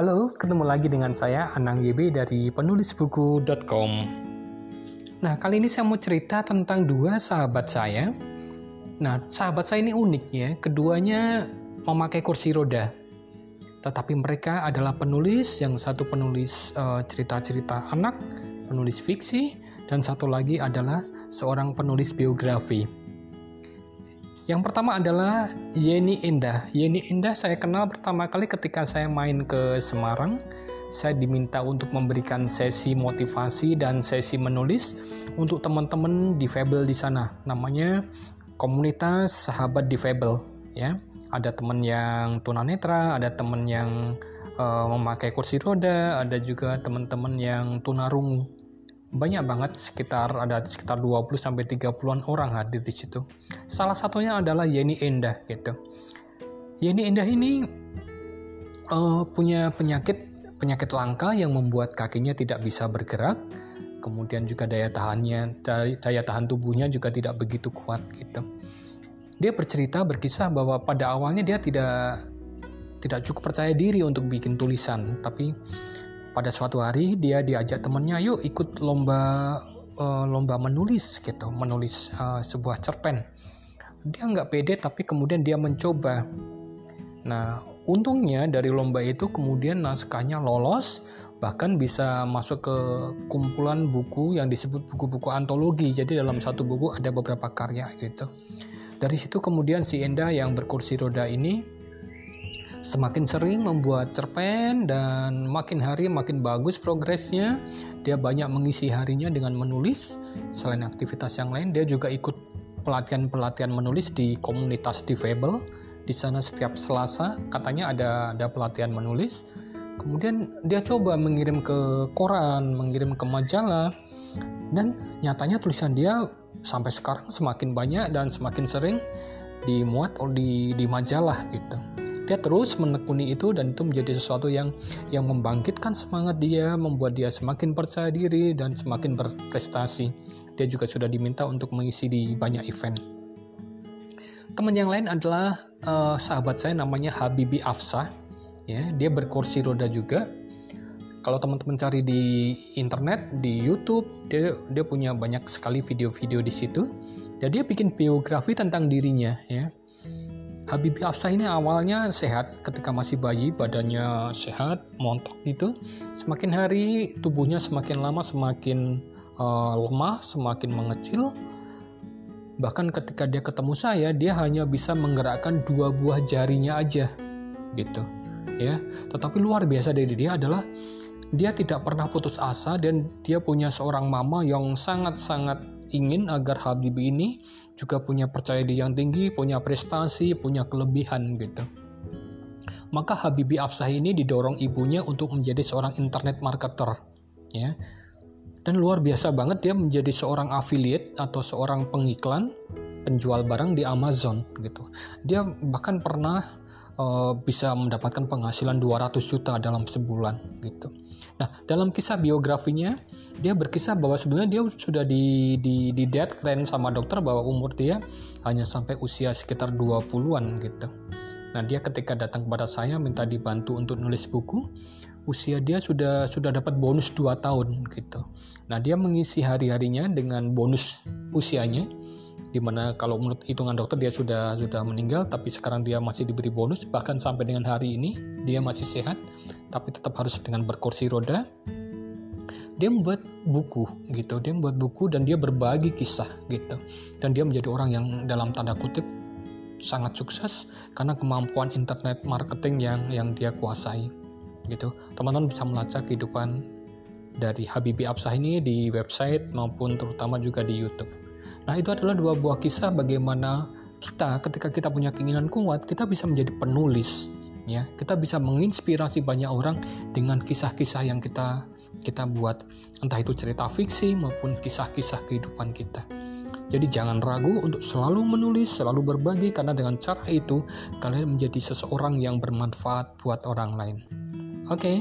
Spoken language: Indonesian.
Halo, ketemu lagi dengan saya Anang YB dari penulisbuku.com. Nah, kali ini saya mau cerita tentang dua sahabat saya. Nah, sahabat saya ini unik ya. Keduanya memakai kursi roda. Tetapi mereka adalah penulis, yang satu penulis uh, cerita-cerita anak, penulis fiksi, dan satu lagi adalah seorang penulis biografi. Yang pertama adalah Yeni Indah. Yeni Indah saya kenal pertama kali ketika saya main ke Semarang. Saya diminta untuk memberikan sesi motivasi dan sesi menulis untuk teman-teman difabel di sana. Namanya komunitas sahabat difabel ya. Ada teman yang tunanetra, ada teman yang uh, memakai kursi roda, ada juga teman-teman yang tunarungu banyak banget sekitar ada sekitar 20 sampai 30-an orang hadir di situ. Salah satunya adalah Yeni Endah gitu. Yeni Endah ini uh, punya penyakit penyakit langka yang membuat kakinya tidak bisa bergerak. Kemudian juga daya tahannya daya tahan tubuhnya juga tidak begitu kuat gitu. Dia bercerita berkisah bahwa pada awalnya dia tidak tidak cukup percaya diri untuk bikin tulisan, tapi pada suatu hari dia diajak temannya yuk ikut lomba uh, lomba menulis gitu menulis uh, sebuah cerpen. Dia nggak pede tapi kemudian dia mencoba. Nah untungnya dari lomba itu kemudian naskahnya lolos bahkan bisa masuk ke kumpulan buku yang disebut buku-buku antologi. Jadi dalam satu buku ada beberapa karya gitu. Dari situ kemudian si Enda yang berkursi roda ini semakin sering membuat cerpen dan makin hari makin bagus progresnya. Dia banyak mengisi harinya dengan menulis. Selain aktivitas yang lain, dia juga ikut pelatihan-pelatihan menulis di komunitas difabel. Di sana setiap Selasa katanya ada ada pelatihan menulis. Kemudian dia coba mengirim ke koran, mengirim ke majalah. Dan nyatanya tulisan dia sampai sekarang semakin banyak dan semakin sering dimuat di di majalah gitu dia terus menekuni itu dan itu menjadi sesuatu yang yang membangkitkan semangat dia, membuat dia semakin percaya diri dan semakin berprestasi. Dia juga sudah diminta untuk mengisi di banyak event. Teman yang lain adalah uh, sahabat saya namanya Habibi Afsah. Ya, dia berkursi roda juga. Kalau teman-teman cari di internet, di YouTube, dia dia punya banyak sekali video-video di situ. Dan dia bikin biografi tentang dirinya, ya Habibie Afsah ini awalnya sehat ketika masih bayi, badannya sehat, montok gitu. Semakin hari tubuhnya semakin lama semakin uh, lemah, semakin mengecil. Bahkan ketika dia ketemu saya, dia hanya bisa menggerakkan dua buah jarinya aja, gitu. Ya, tetapi luar biasa dari dia adalah dia tidak pernah putus asa dan dia punya seorang mama yang sangat-sangat ingin agar Habibie ini juga punya percaya diri yang tinggi, punya prestasi, punya kelebihan gitu. Maka Habibie Afsah ini didorong ibunya untuk menjadi seorang internet marketer, ya. Dan luar biasa banget dia menjadi seorang affiliate atau seorang pengiklan penjual barang di Amazon gitu. Dia bahkan pernah uh, bisa mendapatkan penghasilan 200 juta dalam sebulan gitu. Nah, dalam kisah biografinya dia berkisah bahwa sebenarnya dia sudah di di di deadline sama dokter bahwa umur dia hanya sampai usia sekitar 20-an gitu. Nah, dia ketika datang kepada saya minta dibantu untuk nulis buku, usia dia sudah sudah dapat bonus 2 tahun gitu. Nah, dia mengisi hari-harinya dengan bonus usianya di mana kalau menurut hitungan dokter dia sudah sudah meninggal tapi sekarang dia masih diberi bonus. Bahkan sampai dengan hari ini dia masih sehat tapi tetap harus dengan berkursi roda. Dia membuat buku gitu. Dia membuat buku dan dia berbagi kisah gitu. Dan dia menjadi orang yang dalam tanda kutip sangat sukses karena kemampuan internet marketing yang yang dia kuasai gitu. Teman-teman bisa melacak kehidupan dari Habibie Absah ini di website maupun terutama juga di YouTube Nah, itu adalah dua buah kisah bagaimana kita ketika kita punya keinginan kuat, kita bisa menjadi penulis, ya. Kita bisa menginspirasi banyak orang dengan kisah-kisah yang kita kita buat, entah itu cerita fiksi maupun kisah-kisah kehidupan kita. Jadi jangan ragu untuk selalu menulis, selalu berbagi karena dengan cara itu kalian menjadi seseorang yang bermanfaat buat orang lain. Oke, okay,